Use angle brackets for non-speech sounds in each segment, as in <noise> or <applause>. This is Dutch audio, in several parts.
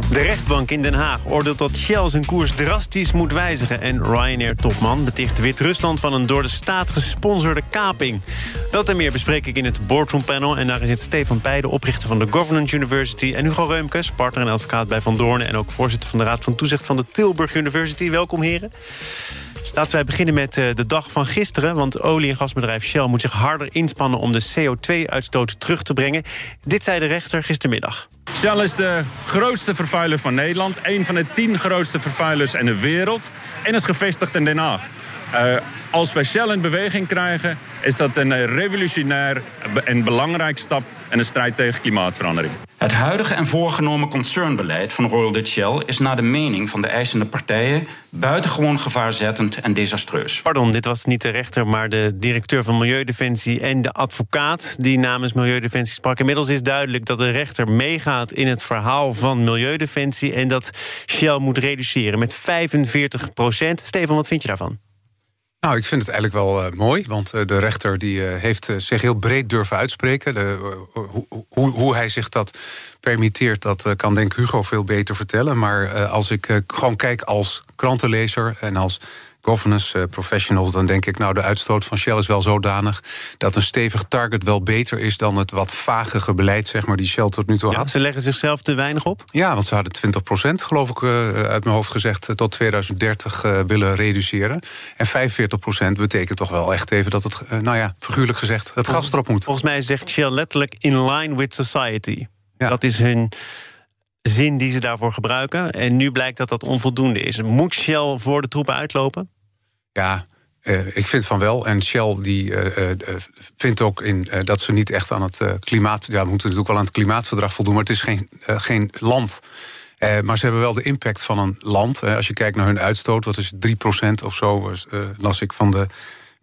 De rechtbank in Den Haag oordeelt dat Shell zijn koers drastisch moet wijzigen... en Ryanair-topman beticht Wit-Rusland van een door de staat gesponsorde kaping. Dat en meer bespreek ik in het Boardroom Panel. En daarin zit Stefan Peijden, oprichter van de Governance University... en Hugo Reumkes, partner en advocaat bij Van Doornen... en ook voorzitter van de Raad van Toezicht van de Tilburg University. Welkom, heren. Laten wij beginnen met eh, de dag van gisteren. Want olie- en gasbedrijf Shell moet zich harder inspannen... om de CO2-uitstoot terug te brengen. Dit zei de rechter gistermiddag. Shell is de grootste vervuiler van Nederland. Een van de tien grootste vervuilers in de wereld. En is gevestigd in Den Haag. Uh, als wij Shell in beweging krijgen, is dat een revolutionair en belangrijk stap in de strijd tegen klimaatverandering. Het huidige en voorgenomen concernbeleid van Royal Dutch Shell is naar de mening van de eisende partijen buitengewoon gevaarzettend en desastreus. Pardon, dit was niet de rechter, maar de directeur van Milieudefensie en de advocaat die namens Milieudefensie sprak. Inmiddels is duidelijk dat de rechter meegaat in het verhaal van Milieudefensie en dat Shell moet reduceren met 45 procent. Stefan, wat vind je daarvan? Nou, ik vind het eigenlijk wel uh, mooi, want uh, de rechter die, uh, heeft zich heel breed durven uitspreken. De, hoe, hoe hij zich dat permitteert, dat kan denk Hugo veel beter vertellen. Maar als ik gewoon kijk als krantenlezer en als governance eh, professionals, dan denk ik, nou, de uitstoot van Shell is wel zodanig dat een stevig target wel beter is dan het wat vagere beleid, zeg maar, die Shell tot nu toe ja, had. Ze leggen zichzelf te weinig op? Ja, want ze hadden 20 procent, geloof ik, uh, uit mijn hoofd gezegd, tot 2030 uh, willen reduceren. En 45 procent betekent toch wel echt even dat het, nou ja, figuurlijk gezegd, het gas erop moet. Volgens mij zegt Shell letterlijk in line with society. Ja. Dat is hun zin die ze daarvoor gebruiken. En nu blijkt dat dat onvoldoende is. Moet Shell voor de troepen uitlopen? Ja, uh, ik vind van wel. En Shell die uh, uh, vindt ook in, dat ze niet echt aan het klimaat... ja, we moeten natuurlijk wel aan het klimaatverdrag voldoen... maar het is geen, geen land... maar ze hebben wel de impact van een land. als je kijkt naar hun uitstoot, wat is 3% of zo, las ik van de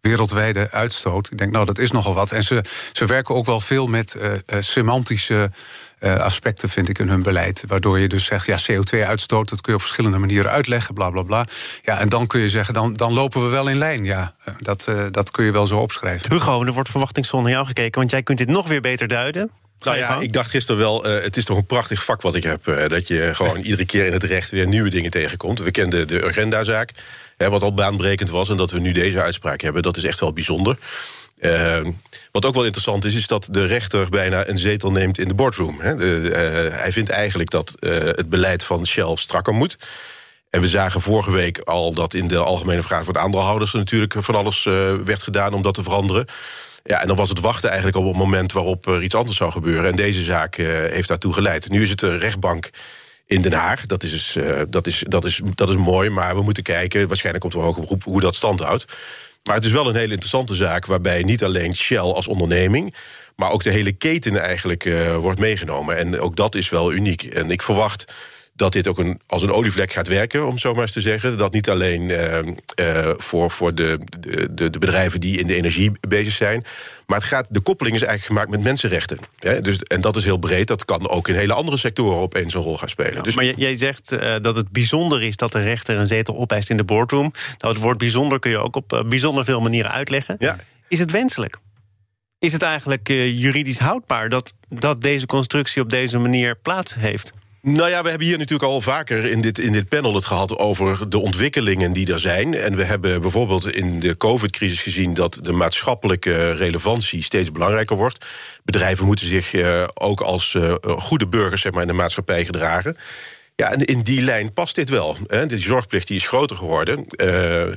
wereldwijde uitstoot. Ik denk, nou, dat is nogal wat. En ze, ze werken ook wel veel met semantische uh, aspecten, vind ik, in hun beleid. Waardoor je dus zegt, ja, CO2-uitstoot, dat kun je op verschillende manieren uitleggen, bla bla bla. Ja, en dan kun je zeggen, dan, dan lopen we wel in lijn. Ja, dat, dat kun je wel zo opschrijven. Hugo, er wordt verwachtingsvol naar jou gekeken, want jij kunt dit nog weer beter duiden. Nou ja, ik dacht gisteren wel, uh, het is toch een prachtig vak wat ik heb. Uh, dat je gewoon iedere keer in het recht weer nieuwe dingen tegenkomt. We kenden de Urgenda-zaak, wat al baanbrekend was. En dat we nu deze uitspraak hebben, dat is echt wel bijzonder. Uh, wat ook wel interessant is, is dat de rechter bijna een zetel neemt in de boardroom. Hè. De, uh, hij vindt eigenlijk dat het beleid van Shell strakker moet. En we zagen vorige week al dat in de algemene vraag van de aandeelhouders... er natuurlijk van alles werd gedaan om dat te veranderen. Ja, en dan was het wachten eigenlijk op het moment waarop er iets anders zou gebeuren. En deze zaak heeft daartoe geleid. Nu is het een rechtbank in Den Haag. Dat is, dus, dat, is, dat, is, dat is mooi, maar we moeten kijken... waarschijnlijk komt er hoger beroep hoe dat stand houdt. Maar het is wel een hele interessante zaak... waarbij niet alleen Shell als onderneming... maar ook de hele keten eigenlijk uh, wordt meegenomen. En ook dat is wel uniek. En ik verwacht dat dit ook een, als een olievlek gaat werken, om zo maar eens te zeggen. Dat niet alleen uh, uh, voor, voor de, de, de bedrijven die in de energie bezig zijn. Maar het gaat, de koppeling is eigenlijk gemaakt met mensenrechten. Hè? Dus, en dat is heel breed. Dat kan ook in hele andere sectoren opeens een rol gaan spelen. Ja, dus, maar jij zegt uh, dat het bijzonder is dat de rechter een zetel opeist in de boardroom. Nou, het woord bijzonder kun je ook op bijzonder veel manieren uitleggen. Ja. Is het wenselijk? Is het eigenlijk juridisch houdbaar dat, dat deze constructie op deze manier plaats heeft? Nou ja, we hebben hier natuurlijk al vaker in dit, in dit panel het gehad over de ontwikkelingen die er zijn. En we hebben bijvoorbeeld in de COVID-crisis gezien dat de maatschappelijke relevantie steeds belangrijker wordt. Bedrijven moeten zich uh, ook als uh, goede burgers zeg maar, in de maatschappij gedragen. Ja, en in die lijn past dit wel. Hè. De zorgplicht die is groter geworden. Uh,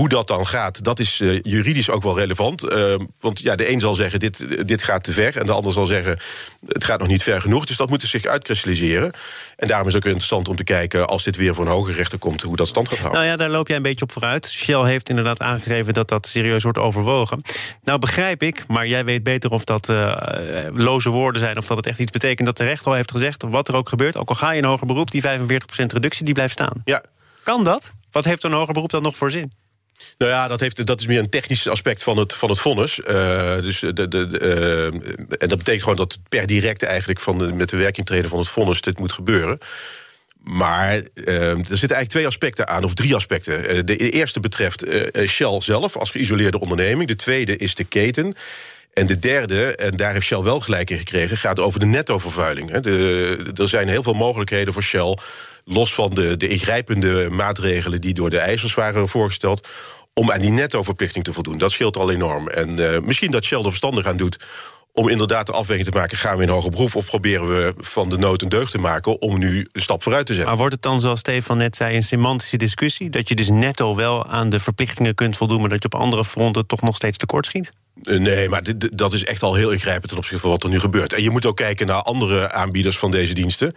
hoe dat dan gaat, dat is uh, juridisch ook wel relevant. Uh, want ja, de een zal zeggen, dit, dit gaat te ver. En de ander zal zeggen, het gaat nog niet ver genoeg. Dus dat moet zich uitkristalliseren. En daarom is het ook interessant om te kijken... als dit weer voor een hoger rechter komt, hoe dat stand gaat houden. Nou ja, daar loop jij een beetje op vooruit. Shell heeft inderdaad aangegeven dat dat serieus wordt overwogen. Nou begrijp ik, maar jij weet beter of dat uh, loze woorden zijn... of dat het echt iets betekent dat de rechter al heeft gezegd... wat er ook gebeurt, ook al ga je in hoger beroep... die 45% reductie, die blijft staan. Ja. Kan dat? Wat heeft een hoger beroep dan nog voor zin? Nou ja, dat, heeft, dat is meer een technisch aspect van het, van het vonnis. Uh, dus de, de, de uh, en dat betekent gewoon dat per direct eigenlijk van de, met de werking treden van het vonnis dit moet gebeuren. Maar uh, er zitten eigenlijk twee aspecten aan, of drie aspecten. de eerste betreft Shell zelf als geïsoleerde onderneming. De tweede is de keten. En de derde, en daar heeft Shell wel gelijk in gekregen, gaat over de nettovervuiling. er zijn heel veel mogelijkheden voor Shell, los van de, de ingrijpende maatregelen die door de ijzers waren voorgesteld om aan die nettoverplichting te voldoen. Dat scheelt al enorm. En uh, misschien dat Shell er verstandig aan doet om inderdaad de afweging te maken... gaan we in hoger beroep of proberen we van de nood een deugd te maken... om nu een stap vooruit te zetten. Maar wordt het dan, zoals Stefan net zei, een semantische discussie... dat je dus netto wel aan de verplichtingen kunt voldoen... maar dat je op andere fronten toch nog steeds tekort schiet? Eh, nee, maar dit, dat is echt al heel ingrijpend ten opzichte van wat er nu gebeurt. En je moet ook kijken naar andere aanbieders van deze diensten.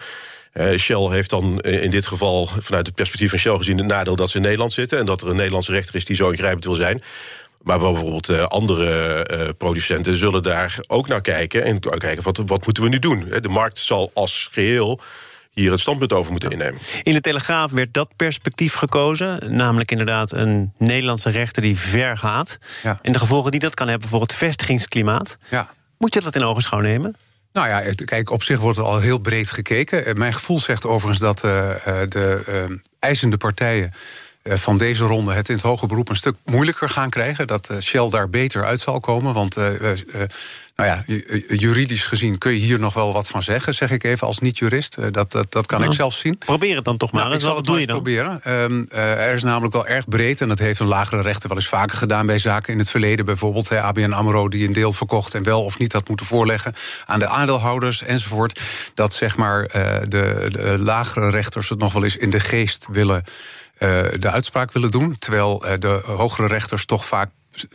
Uh, Shell heeft dan in dit geval vanuit het perspectief van Shell gezien... het nadeel dat ze in Nederland zitten... en dat er een Nederlandse rechter is die zo ingrijpend wil zijn... Maar bijvoorbeeld uh, andere producenten zullen daar ook naar kijken... en kijken wat, wat moeten we nu doen. De markt zal als geheel hier het standpunt over moeten innemen. In de Telegraaf werd dat perspectief gekozen. Namelijk inderdaad een Nederlandse rechter die ver gaat. Ja. En de gevolgen die dat kan hebben voor het vestigingsklimaat. Ja. Moet je dat in ogenschouw nemen? Nou ja, kijk, op zich wordt er al heel breed gekeken. Eh, mijn gevoel zegt overigens dat uh, de uh, eisende partijen van deze ronde het in het hoge beroep een stuk moeilijker gaan krijgen. Dat Shell daar beter uit zal komen. Want nou ja, juridisch gezien kun je hier nog wel wat van zeggen, zeg ik even als niet-jurist. Eh, dat, dat, dat kan ik zelf zien. Probeer het dan toch maar. Nou, ik zal het doe je dan? proberen. Um, uh, er is namelijk wel erg breed, en dat heeft een lagere rechter wel eens vaker gedaan bij zaken in het verleden. Bijvoorbeeld ABN Amro die een deel verkocht en wel of niet had moeten voorleggen aan de aandeelhouders enzovoort. Dat zeg maar uh, de, de lagere rechters het nog wel eens in de geest willen. de uitspraak willen doen. Terwijl de hogere rechters toch vaak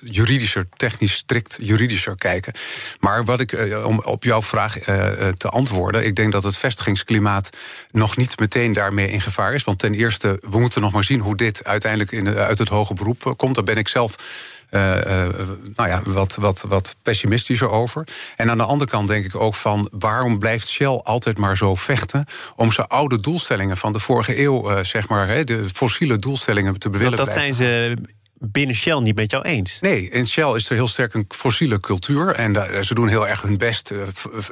juridischer, technisch strikt juridischer kijken. Maar wat ik, eh, om op jouw vraag eh, eh, te antwoorden, ik denk dat het vestigingsklimaat nog niet meteen daarmee in gevaar is. Want ten eerste, we moeten nog maar zien hoe dit uiteindelijk in, uit het hoge beroep komt. Daar ben ik zelf. nou ja, wat, wat, wat pessimistischer over. En aan de andere kant denk ik ook van... waarom blijft Shell altijd maar zo vechten... om zijn oude doelstellingen van de vorige eeuw... zeg maar, de fossiele doelstellingen te bewilligen? Dat, dat zijn ze binnen Shell niet met jou eens. Nee, in Shell is er heel sterk een fossiele cultuur. En ze doen heel erg hun best. Eh,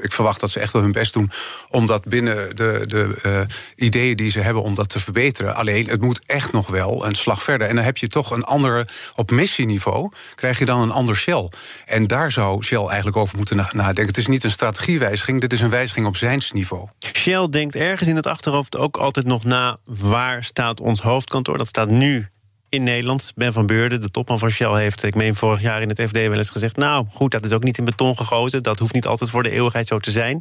ik verwacht dat ze echt wel hun best doen om dat binnen de, de uh, ideeën die ze hebben om dat te verbeteren. Alleen het moet echt nog wel een slag verder. En dan heb je toch een andere, op missieniveau krijg je dan een ander Shell. En daar zou Shell eigenlijk over moeten nadenken. Het is niet een strategiewijziging, dit is een wijziging op zijnsniveau. Shell denkt ergens in het achterhoofd ook altijd nog na waar staat ons hoofdkantoor. Dat staat nu in Nederland. Ben van Beurden, de topman van Shell, heeft, ik meen vorig jaar in het FD wel eens gezegd: Nou, goed, dat is ook niet in beton gegoten. Dat hoeft niet altijd voor de eeuwigheid zo te zijn.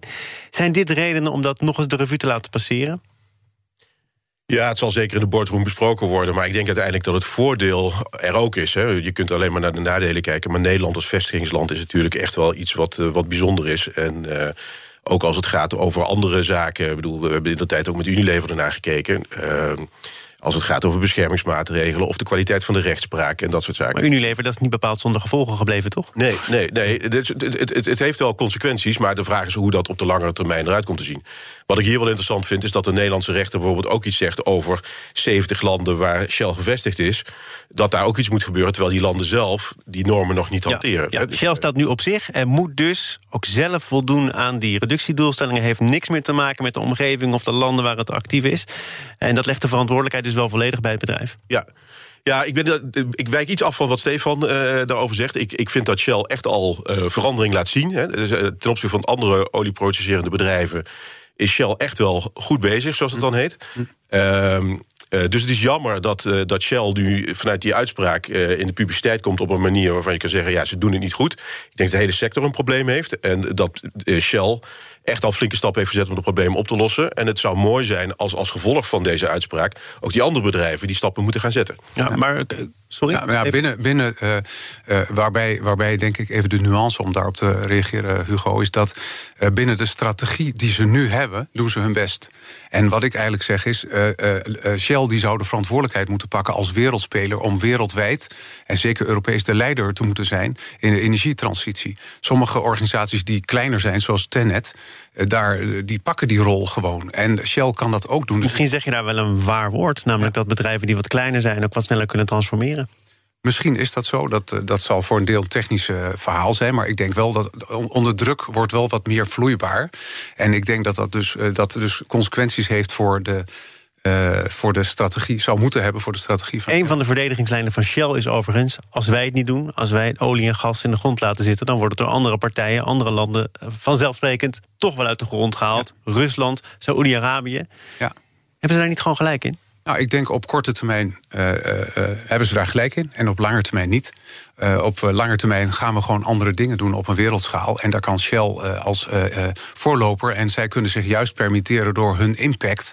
Zijn dit redenen om dat nog eens de revue te laten passeren? Ja, het zal zeker in de boardroom besproken worden. Maar ik denk uiteindelijk dat het voordeel er ook is. Hè. Je kunt alleen maar naar de nadelen kijken. Maar Nederland als vestigingsland is natuurlijk echt wel iets wat, uh, wat bijzonder is. En uh, ook als het gaat over andere zaken. Ik bedoel, we hebben in de tijd ook met Unilever ernaar gekeken. Uh, als het gaat over beschermingsmaatregelen of de kwaliteit van de rechtspraak en dat soort zaken. Maar Unilever, dat is niet bepaald zonder gevolgen gebleven, toch? Nee, nee, nee. Het, het, het, het, heeft wel consequenties, maar de vraag is hoe dat op de langere termijn eruit komt te zien. Wat ik hier wel interessant vind, is dat de Nederlandse rechter bijvoorbeeld ook iets zegt over 70 landen waar Shell gevestigd is. Dat daar ook iets moet gebeuren, terwijl die landen zelf die normen nog niet hanteren. Ja, Shell staat nu op zich en moet dus ook zelf voldoen aan die reductiedoelstellingen. Heeft niks meer te maken met de omgeving of de landen waar het actief is. En dat legt de verantwoordelijkheid dus wel volledig bij het bedrijf. Ja. Ja, ik, ben, ik wijk iets af van wat Stefan uh, daarover zegt. Ik, ik vind dat Shell echt al uh, verandering laat zien. Hè. Dus, ten opzichte van andere olieproducerende bedrijven is Shell echt wel goed bezig, zoals het dan heet. Ehm, dus het is jammer dat, uh, dat Shell nu vanuit die uitspraak uh, in de publiciteit komt op een manier waarvan je kan zeggen: ja, ze doen het niet goed. Ik denk dat de hele sector een probleem heeft. En dat Shell echt al flinke stappen heeft gezet om het probleem op te lossen. En het zou mooi zijn als als gevolg van deze uitspraak ook die andere bedrijven die stappen moeten gaan zetten. Ja, maar sorry. Ja, ja, binnen, binnen uh, uh, waarbij, waarbij denk ik even de nuance om daarop te reageren, Hugo, is dat uh, binnen de strategie die ze nu hebben, doen ze hun best. En wat ik eigenlijk zeg is, Shell die zou de verantwoordelijkheid moeten pakken als wereldspeler om wereldwijd en zeker Europees de leider te moeten zijn in de energietransitie. Sommige organisaties die kleiner zijn, zoals Tenet, eh, daar, eh, die pakken die rol gewoon. En Shell kan dat ook doen. Misschien zeg je daar wel een waar woord, namelijk dat bedrijven die wat kleiner zijn ook wat sneller kunnen transformeren. Misschien is dat zo. Dat, dat zal voor een deel een technisch verhaal zijn. Maar ik denk wel dat onder druk wordt wel wat meer vloeibaar. En ik denk dat dat dus, dat dus consequenties heeft voor de uh, voor de strategie zou moeten hebben voor de strategie van. Een van de verdedigingslijnen van Shell is overigens: als wij het niet doen, als wij olie en gas in de grond laten zitten, dan wordt het door andere partijen, andere landen eh, vanzelfsprekend toch wel uit de grond gehaald. Rusland, Saoedi-Arabië. Ja. Hebben ze daar niet gewoon gelijk in? Nou, ik denk op korte termijn uh, uh, hebben ze daar gelijk in. En op lange termijn niet. op lange termijn gaan we gewoon andere dingen doen op een wereldschaal. En daar kan Shell als voorloper. En zij kunnen zich juist permitteren door hun impact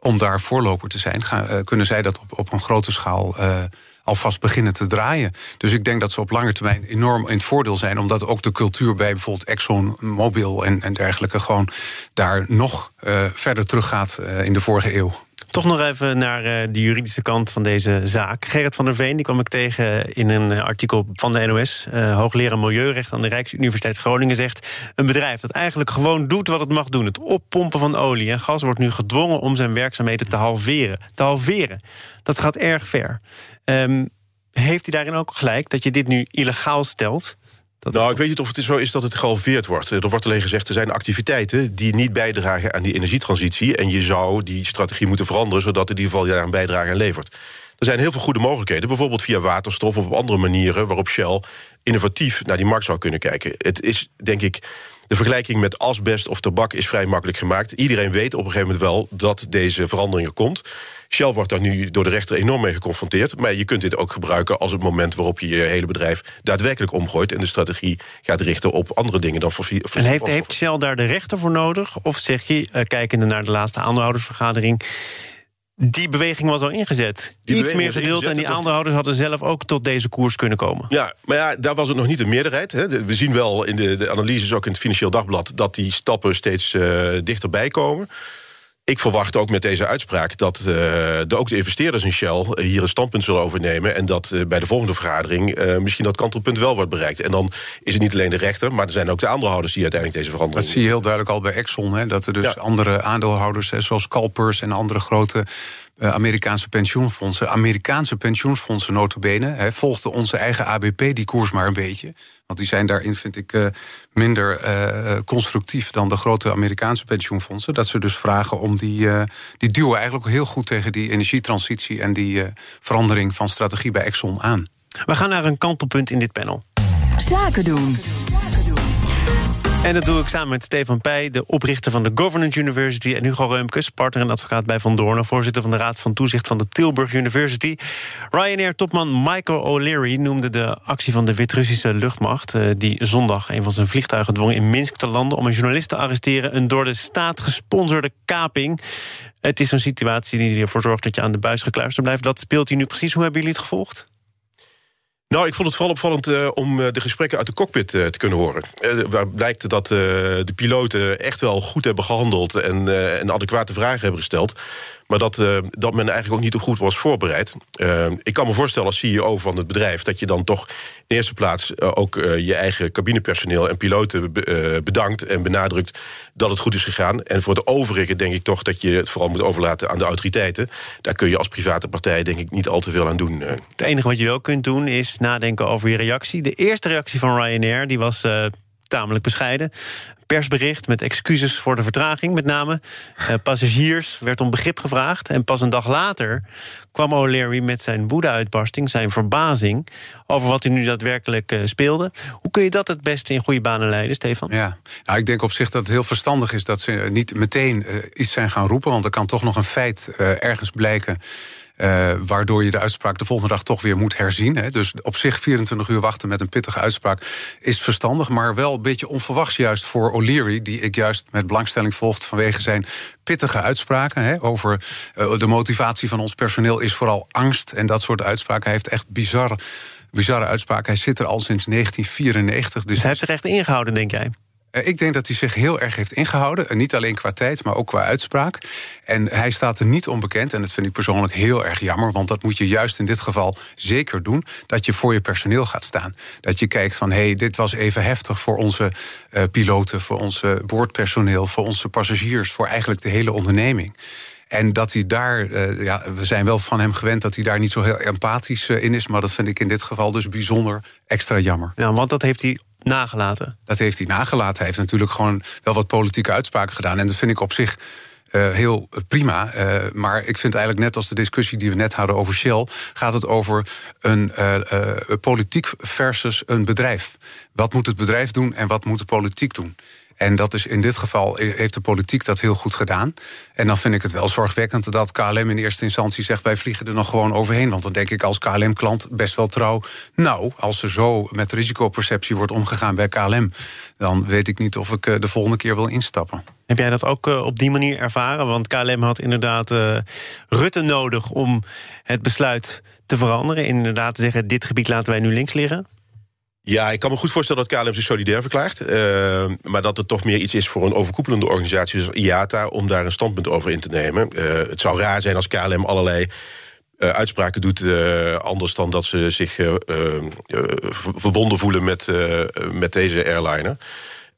om daar voorloper te zijn, gaan, uh, kunnen zij dat op, op een grote schaal uh, alvast beginnen te draaien. Dus ik denk dat ze op lange termijn enorm in het voordeel zijn, omdat ook de cultuur bij bijvoorbeeld ExxonMobil en, en dergelijke gewoon daar nog uh, verder teruggaat in de vorige eeuw. Toch nog even naar eh, de juridische kant van deze zaak. Gerrit van der Veen, die kwam ik tegen in een eh, artikel van de NOS. Uh, eh, hoogleraar Milieurecht aan de Rijksuniversiteit Groningen zegt... een bedrijf dat eigenlijk gewoon doet wat het mag doen... het oppompen van olie en gas wordt nu gedwongen om zijn werkzaamheden te halveren. Te halveren, dat gaat erg ver. Um, heeft hij daarin ook gelijk dat je dit nu illegaal stelt nou, ik weet niet of het zo is dat het gehalveerd wordt. Er wordt alleen gezegd, er zijn activiteiten die niet bijdragen aan die energietransitie. En je zou die strategie moeten veranderen, zodat in ieder geval daar een bijdrage aan levert. Er zijn heel veel goede mogelijkheden, bijvoorbeeld via waterstof of op andere manieren waarop Shell innovatief naar die markt zou kunnen kijken. Het is, denk ik, de vergelijking met asbest of tabak is vrij makkelijk gemaakt. Iedereen weet op een gegeven moment wel dat deze verandering er komt. Shell wordt daar nu door de rechter enorm mee geconfronteerd. Maar je kunt dit ook gebruiken als het moment waarop je je hele bedrijf daadwerkelijk omgooit en de strategie gaat richten op andere dingen dan fossiel. En heeft, heeft Shell daar de rechter voor nodig? Of zeg je, uh, kijkende naar de laatste aandeelhoudersvergadering die beweging was al ingezet. Iets meer geduld en die aandeelhouders hadden zelf ook tot deze koers kunnen komen. Ja, maar ja, daar was het nog niet een meerderheid. Hè. We zien wel in de, de analyses, ook in het Financieel Dagblad... dat die stappen steeds uh, dichterbij komen ik verwacht ook met deze uitspraak dat uh, de, ook de investeerders in Shell hier een standpunt zullen overnemen. En dat uh, bij de volgende vergadering uh, misschien dat kantelpunt wel wordt bereikt. En dan is het niet alleen de rechter, maar er zijn ook de aandeelhouders die uiteindelijk deze verandering. Dat zie je heel duidelijk al bij Exxon. Hè, dat er dus andere aandeelhouders, hè, zoals Calpers en andere grote Amerikaanse pensioenfondsen, Amerikaanse pensioenfondsen notabene, hè, volgden onze eigen ABP die koers maar een beetje. Want die zijn daarin, vind ik, uh, minder uh, constructief dan de grote Amerikaanse pensioenfondsen. Dat ze dus vragen om die. Uh, die duwen eigenlijk heel goed tegen die energietransitie en die verandering van strategie bij Exxon aan. We gaan naar een kantelpunt in dit panel. Zaken doen. En dat doe ik samen met Stefan Pij, de oprichter van de Governance University... en Hugo Reumkes, partner en advocaat bij Van Doorn... voorzitter van de Raad van Toezicht van de Tilburg University. Ryanair-topman Michael O'Leary noemde de actie van de Wit-Russische luchtmacht... Eh, die zondag een van zijn vliegtuigen dwong in Minsk te landen... om een journalist te arresteren, een door de staat gesponsorde kaping. Het is een situatie die ervoor zorgt dat je aan de buis gekluisterd blijft. Dat speelt hij nu precies. Hoe hebben jullie het gevolgd? Nou, ik vond het vooral opvallend uh, om uh, de gesprekken uit de cockpit uh, te kunnen horen. waar blijkt dat de piloten echt wel goed hebben gehandeld en, en adequate vragen hebben gesteld. Maar dat, uh, dat men eigenlijk ook niet op goed was voorbereid. Uh, ik kan me voorstellen als CEO van het bedrijf... dat je dan toch in eerste plaats uh, ook je eigen cabinepersoneel... en piloten bedankt en benadrukt dat het goed is gegaan. En voor de overige denk ik toch dat je het vooral moet overlaten aan de autoriteiten. Daar kun je als private partij denk ik niet al te veel aan doen. Het enige wat je wel kunt doen is nadenken over je reactie. De eerste reactie van Ryanair die was tamelijk bescheiden persbericht met excuses voor de vertraging, met name. Uh, passagiers werd om begrip gevraagd. En pas een dag later kwam O'Leary met zijn woede-uitbarsting, zijn verbazing over wat hij nu daadwerkelijk uh, speelde. Hoe kun je dat het beste in goede banen leiden, Stefan? Ja, nou, ik denk op zich dat het heel verstandig is dat ze niet meteen iets zijn gaan roepen, want er kan toch nog een feit ergens blijken uh, waardoor je de uitspraak de volgende dag toch weer moet herzien. Hè. Dus op zich 24 uur wachten met een pittige uitspraak is verstandig. Maar wel een beetje onverwachts juist voor O'Leary, die ik juist met belangstelling volgt vanwege zijn pittige uitspraken. Hè, over uh, de motivatie van ons personeel is vooral angst. En dat soort uitspraken. Hij heeft echt bizarre, bizarre uitspraken. Hij zit er al sinds 1994. Dus hij heeft zich echt ingehouden, denk jij? Eh, ik denk dat hij zich heel erg heeft ingehouden. Niet alleen qua tijd, maar ook qua uitspraak. En hij staat er niet onbekend. En dat vind ik persoonlijk heel erg jammer. Want dat moet je juist in dit geval zeker doen. Dat je voor je personeel gaat staan. Dat je kijkt van, hé, hey, dit was even heftig voor onze uh, piloten... voor onze boordpersoneel, voor onze passagiers... voor eigenlijk de hele onderneming. En dat hij daar, ja, we zijn wel van hem gewend dat hij daar niet zo heel empathisch in is. Maar dat vind ik in dit geval dus bijzonder extra jammer. Ja, want dat heeft hij nagelaten. Dat heeft hij nagelaten. Hij heeft natuurlijk gewoon wel wat politieke uitspraken gedaan. En dat vind ik op zich uh, heel prima. Uh, maar ik vind eigenlijk net als de discussie die we net hadden over Shell, gaat het over een uh, politiek versus een bedrijf. Wat moet het bedrijf doen en wat moet de politiek doen? En dat is in dit geval heeft de politiek dat heel goed gedaan. En dan vind ik het wel zorgwekkend dat KLM in eerste instantie zegt: wij vliegen er nog gewoon overheen. Want dan denk ik als KLM-klant best wel trouw. Nou, als er zo met risicoperceptie wordt omgegaan bij KLM, dan weet ik niet of ik de volgende keer wil instappen. Heb jij dat ook uh, op die manier ervaren? Want KLM had inderdaad uh, Rutte nodig om het besluit te veranderen. Inderdaad te zeggen, dit gebied laten wij nu links liggen. Ja, ik kan me goed voorstellen dat KLM zich solidair verklaart. Uh, maar dat het toch meer iets is voor een overkoepelende organisatie zoals IATA... om daar een standpunt over in te nemen. het zou raar zijn als KLM allerlei uitspraken doet... anders dan dat ze zich verbonden voelen met, met deze airliner.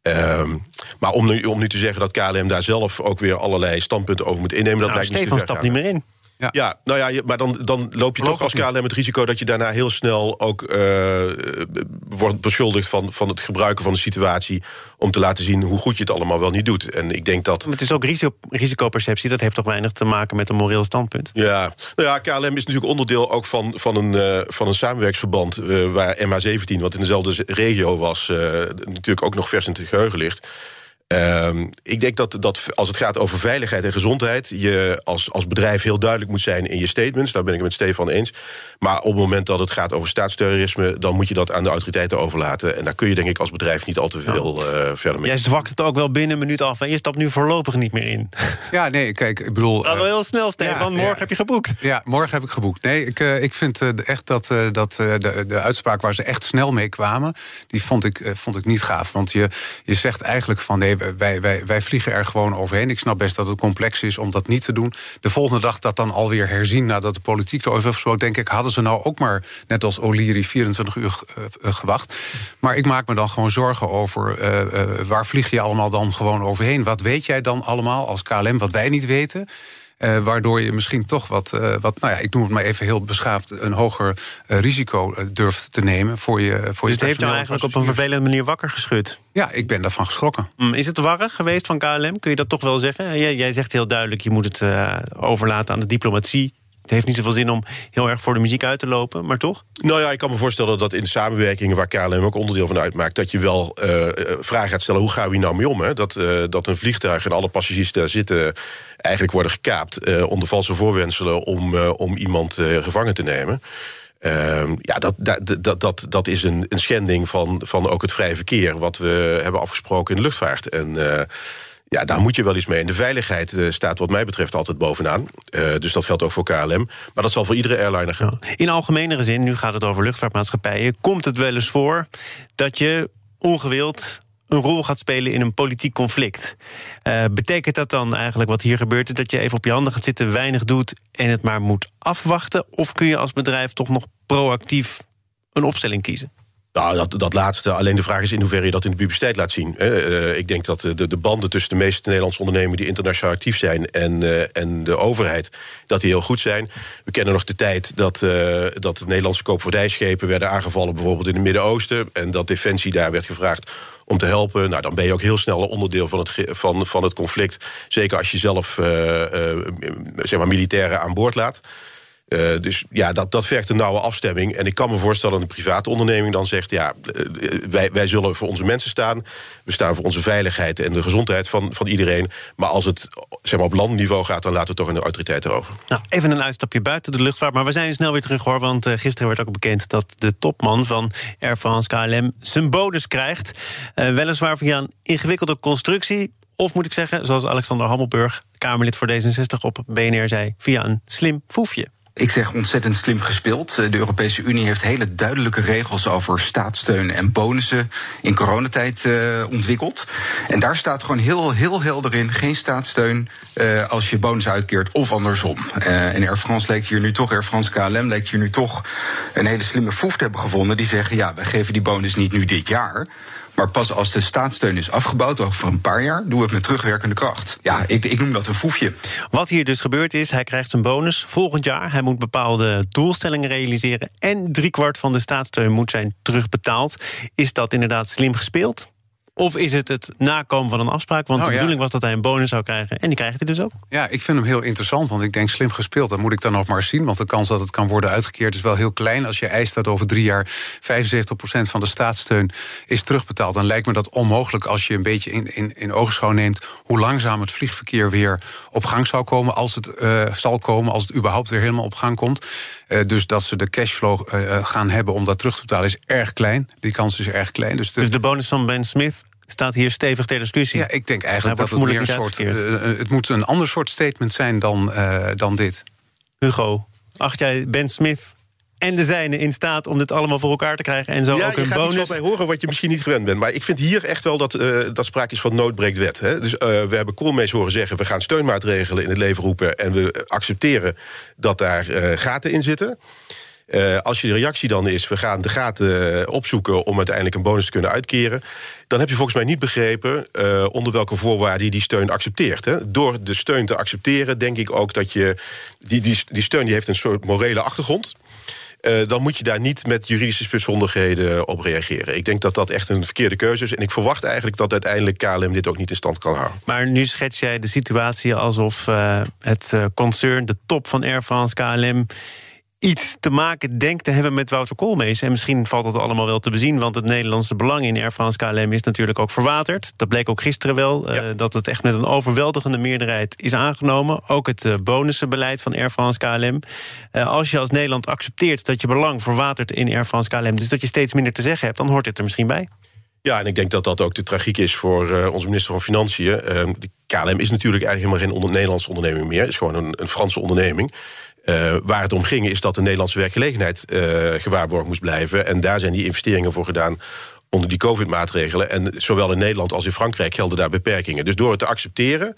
Ehm, maar om nu, om nu te zeggen dat KLM daar zelf ook weer allerlei standpunten over moet innemen... Nou, dat lijkt Stefan stapt niet meer in. Ja. ja, nou ja, maar dan, dan loop je toch als KLM het risico dat je daarna heel snel ook uh, wordt beschuldigd van, van het gebruiken van de situatie. om te laten zien hoe goed je het allemaal wel niet doet. En ik denk dat. Maar het is ook risico, risicoperceptie, dat heeft toch weinig te maken met een moreel standpunt? Ja, nou ja, KLM is natuurlijk onderdeel ook van, van, een, uh, van een samenwerksverband. Uh, waar MH17, wat in dezelfde regio was, natuurlijk ook nog vers in het geheugen ligt. Uh, ik denk dat, dat als het gaat over veiligheid en gezondheid... je als, als bedrijf heel duidelijk moet zijn in je statements. Daar ben ik het met Stefan eens. Maar op het moment dat het gaat over staatsterrorisme... dan moet je dat aan de autoriteiten overlaten. En daar kun je denk ik als bedrijf niet al te veel uh, verder mee. Jij zwakt het ook wel binnen een minuut af... en je stapt nu voorlopig niet meer in. <laughs> Ja, nee, kijk, ik bedoel... Dat wel heel snel, Stefan. morgen heb je geboekt. Ja, morgen heb ik geboekt. Nee, ik, uh, ik vind uh, echt dat, dat de, de uitspraak waar ze echt snel mee kwamen... die vond ik, vond ik niet gaaf. Want je, je zegt eigenlijk van... nee wij, wij, wij vliegen er gewoon overheen. Ik snap best dat het complex is om dat niet te doen. De volgende dag dat dan alweer herzien nadat de politiek erover heeft gesproken... denk ik, hadden ze nou ook maar, net als O'Leary, 24 uur uh, gewacht. Maar ik maak me dan gewoon zorgen over... Uh, waar vlieg je allemaal dan gewoon overheen? Wat weet jij dan allemaal als KLM, wat wij niet weten... Uh, waardoor je misschien toch wat, uh, wat, nou ja, ik noem het maar even heel beschaafd, een hoger uh, risico durft te nemen voor je. Voor dus je het heeft jou eigenlijk op een vervelende manier wakker geschud? Ja, ik ben daarvan geschrokken. Mm, is het warrig geweest van KLM? Kun je dat toch wel zeggen? Jij, jij zegt heel duidelijk, je moet het overlaten aan de diplomatie. Het heeft niet zoveel zin om heel erg voor de muziek uit te lopen, maar toch? Nou ja, ik kan me voorstellen dat in samenwerkingen waar KLM ook onderdeel van uitmaakt, dat je wel uh, vragen gaat stellen: hoe gaan we hier nou mee om? Hè? Dat, uh, dat een vliegtuig en alle passagiers daar zitten eigenlijk worden gekaapt onder valse voorwenselen om, om iemand gevangen te nemen. Ehm, ja, dat, dat, dat, dat, dat is een, een schending van, van ook het vrije verkeer, wat we hebben afgesproken in de luchtvaart. En ja, daar moet je wel iets mee. En de veiligheid uh, staat wat mij betreft altijd bovenaan. Uh, dus dat geldt ook voor KLM. Maar dat zal voor iedere airliner gaan. In algemenere zin, nu gaat het over luchtvaartmaatschappijen... komt het wel eens voor dat je ongewild een rol gaat spelen in een politiek conflict. Uh, betekent dat dan eigenlijk wat hier gebeurt... is dat je even op je handen gaat zitten, weinig doet... en het maar moet afwachten? Of kun je als bedrijf toch nog proactief een opstelling kiezen? Nou, dat, laatste. Alleen de vraag is in hoeverre je dat in de publiciteit laat zien. Uh, ik denk dat de, de banden tussen de meeste Nederlandse ondernemers... die internationaal actief zijn en, uh, en de overheid, dat die heel goed zijn. We kennen nog de tijd dat, uh, dat de Nederlandse koopvaardijschepen... werden aangevallen bijvoorbeeld in het Midden-Oosten... en dat Defensie daar werd gevraagd om te helpen. Nou, dan ben je ook heel snel een onderdeel van het, van, van het conflict. Zeker als je zelf zeg maar militairen aan boord laat. Uh, dus ja, dat, dat vergt een nauwe afstemming. En ik kan me voorstellen dat een private onderneming dan zegt... ja, uh, wij, wij zullen voor onze mensen staan. We staan voor onze veiligheid en de gezondheid van, van iedereen. Maar als het zeg maar, op landniveau gaat, dan laten we toch een autoriteit erover. Nou, even een uitstapje buiten de luchtvaart. Maar we zijn snel weer terug, hoor. Want uh, gisteren werd ook bekend dat de topman van Air France KLM... zijn bonus krijgt. weliswaar via een ingewikkelde constructie... Of moet ik zeggen, zoals Alexander Hammelburg, Kamerlid voor D66 op BNR zei... via een slim foefje. Ik zeg ontzettend slim gespeeld. De Europese Unie heeft hele duidelijke regels over staatssteun en bonussen in coronatijd uh, ontwikkeld. En daar staat gewoon heel, heel helder in: geen staatssteun uh, als je bonus uitkeert of andersom. En Air France lijkt hier nu toch, Air France KLM lijkt hier nu toch een hele slimme foef te hebben gevonden. Die zeggen: ja, wij geven die bonus niet nu dit jaar. Maar pas als de staatssteun is afgebouwd, over een paar jaar, doen we het met terugwerkende kracht. Ja, ik, ik noem dat een foefje. Wat hier dus gebeurt is, hij krijgt zijn bonus volgend jaar. Hij moet bepaalde doelstellingen realiseren. En driekwart van de staatssteun moet zijn terugbetaald. Is dat inderdaad slim gespeeld? Of is het het nakomen van een afspraak? Want Oh, de ja. bedoeling was dat hij een bonus zou krijgen. En die krijgt hij dus ook. Ja, ik vind hem heel interessant, want ik denk slim gespeeld. Dat moet ik dan nog maar zien, want de kans dat het kan worden uitgekeerd is wel heel klein. Als je eist dat over drie jaar 75% van de staatssteun is terugbetaald, dan lijkt me dat onmogelijk als je een beetje in, in, in oogschouw neemt hoe langzaam het vliegverkeer weer op gang zou komen, als het eh, zal komen, als het überhaupt weer helemaal op gang komt. Eh, dus dat ze de cashflow eh, gaan hebben om dat terug te betalen is erg klein. Die kans is erg klein. Dus, de- Dus de bonus van Ben Smith staat hier stevig ter discussie. ja, ik denk eigenlijk dat het meer een soort. eh, eh, het moet een ander soort statement zijn dan, eh, dan dit. Hugo, acht jij Ben Smith en de zijne in staat om dit allemaal voor elkaar te krijgen... en zo ja, ook je een gaat iets bonus... van mij horen wat je misschien niet gewend bent. Maar ik vind hier echt wel dat, eh, dat sprake is van nood breekt wet. Hè? Dus eh, we hebben Koolmees horen zeggen... we gaan steunmaatregelen in het leven roepen... en we accepteren dat daar eh, gaten in zitten. Eh, als je de reactie dan is, we gaan de gaten eh, opzoeken... om uiteindelijk een bonus te kunnen uitkeren... dan heb je volgens mij niet begrepen eh, onder welke voorwaarden je die steun accepteert. Hè? Door de steun te accepteren denk ik ook dat je... die, die, die steun die heeft een soort morele achtergrond... Dan moet je daar niet met juridische spitsvondigheden op reageren. Ik denk dat dat echt een verkeerde keuze is. En ik verwacht eigenlijk dat uiteindelijk KLM dit ook niet in stand kan houden. Maar nu schets jij de situatie alsof het concern, de top van Air France, KLM... iets te maken denkt te hebben met Wouter Koolmees. En misschien valt dat allemaal wel te bezien... want het Nederlandse belang in Air France KLM is natuurlijk ook verwaterd. Dat bleek ook gisteren wel, eh, dat het echt met een overweldigende meerderheid is aangenomen. Ook het eh, bonussenbeleid van Air France KLM. Eh, als je als Nederland accepteert dat je belang verwatert in Air France KLM... dus dat je steeds minder te zeggen hebt, dan hoort dit er misschien bij. Ja, en ik denk dat dat ook de tragiek is voor onze minister van Financiën. De KLM is natuurlijk eigenlijk helemaal geen onder Nederlandse onderneming meer. Het is gewoon een, een Franse onderneming. Eh, waar het om ging is dat de Nederlandse werkgelegenheid eh, gewaarborgd moest blijven. En daar zijn die investeringen voor gedaan onder die COVID-maatregelen. En zowel in Nederland als in Frankrijk gelden daar beperkingen. Dus door het te accepteren,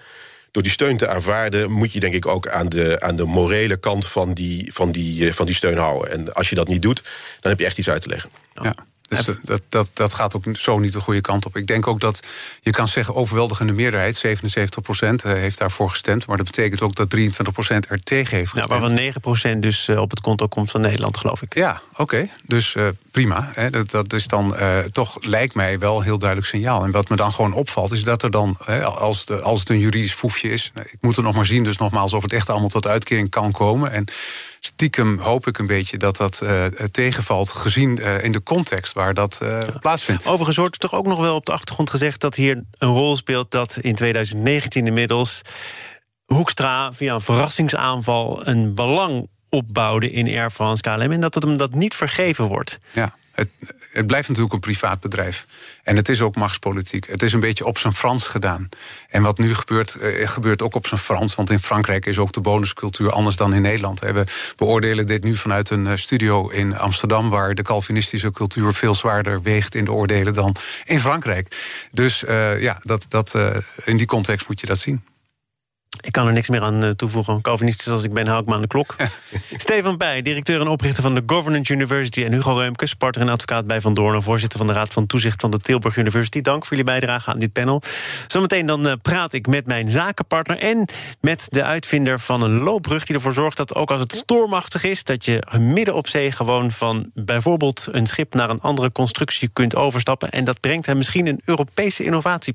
door die steun te aanvaarden... moet je denk ik ook aan de, aan de morele kant van die, van, die, eh, van die steun houden. En als je dat niet doet, dan heb je echt iets uit te leggen. Ja. Dus dat, dat, dat gaat ook zo niet de goede kant op. Ik denk ook dat je kan zeggen, overweldigende meerderheid, 77 procent, heeft daarvoor gestemd. Maar dat betekent ook dat 23 procent er tegen heeft Nou, gestemd. waarvan 9% dus eh, op het konto komt van Nederland, geloof ik. Ja, oké. Dus eh, prima. Hè. Dat, dat is dan eh, toch, lijkt mij wel een heel duidelijk signaal. En wat me dan gewoon opvalt, is dat er dan, hè, als, de, als het een juridisch foefje is... nou, ik moet er nog maar zien, dus nogmaals, of het echt allemaal tot uitkering kan komen. En stiekem hoop ik een beetje dat dat eh, tegenvalt... gezien eh, in de context waar dat eh, plaatsvindt. Overigens wordt er toch ook nog wel op de achtergrond gezegd dat hier een rol speelt dat in 2019 inmiddels Hoekstra via een verrassingsaanval een belang opbouwde in Air France KLM en dat het hem dat niet vergeven wordt. Ja, het, blijft natuurlijk een privaat bedrijf. En het is ook machtspolitiek. Het is een beetje op zijn Frans gedaan. En wat nu gebeurt, eh, gebeurt ook op zijn Frans. Want in Frankrijk is ook de bonuscultuur anders dan in Nederland. We beoordelen dit nu vanuit een eh, studio in Amsterdam... waar de Calvinistische cultuur veel zwaarder weegt in de oordelen dan in Frankrijk. Dus eh, ja, dat, dat, in die context moet je dat zien. Ik kan er niks meer aan eh, toevoegen. Calvinistisch als ik ben, hou ik me aan de klok. <laughs> Stefan Bij, directeur en oprichter van de Governance University... en Hugo Reumkes, partner en advocaat bij Van Doorn... voorzitter van de Raad van Toezicht van de Tilburg University. Dank voor jullie bijdrage aan dit panel. Zometeen dan eh, praat ik met mijn zakenpartner... en met de uitvinder van een loopbrug die ervoor zorgt... dat ook als het stormachtig is... dat je midden op zee gewoon van bijvoorbeeld een schip... naar een andere constructie kunt overstappen. En dat brengt hem misschien een Europese innovatie.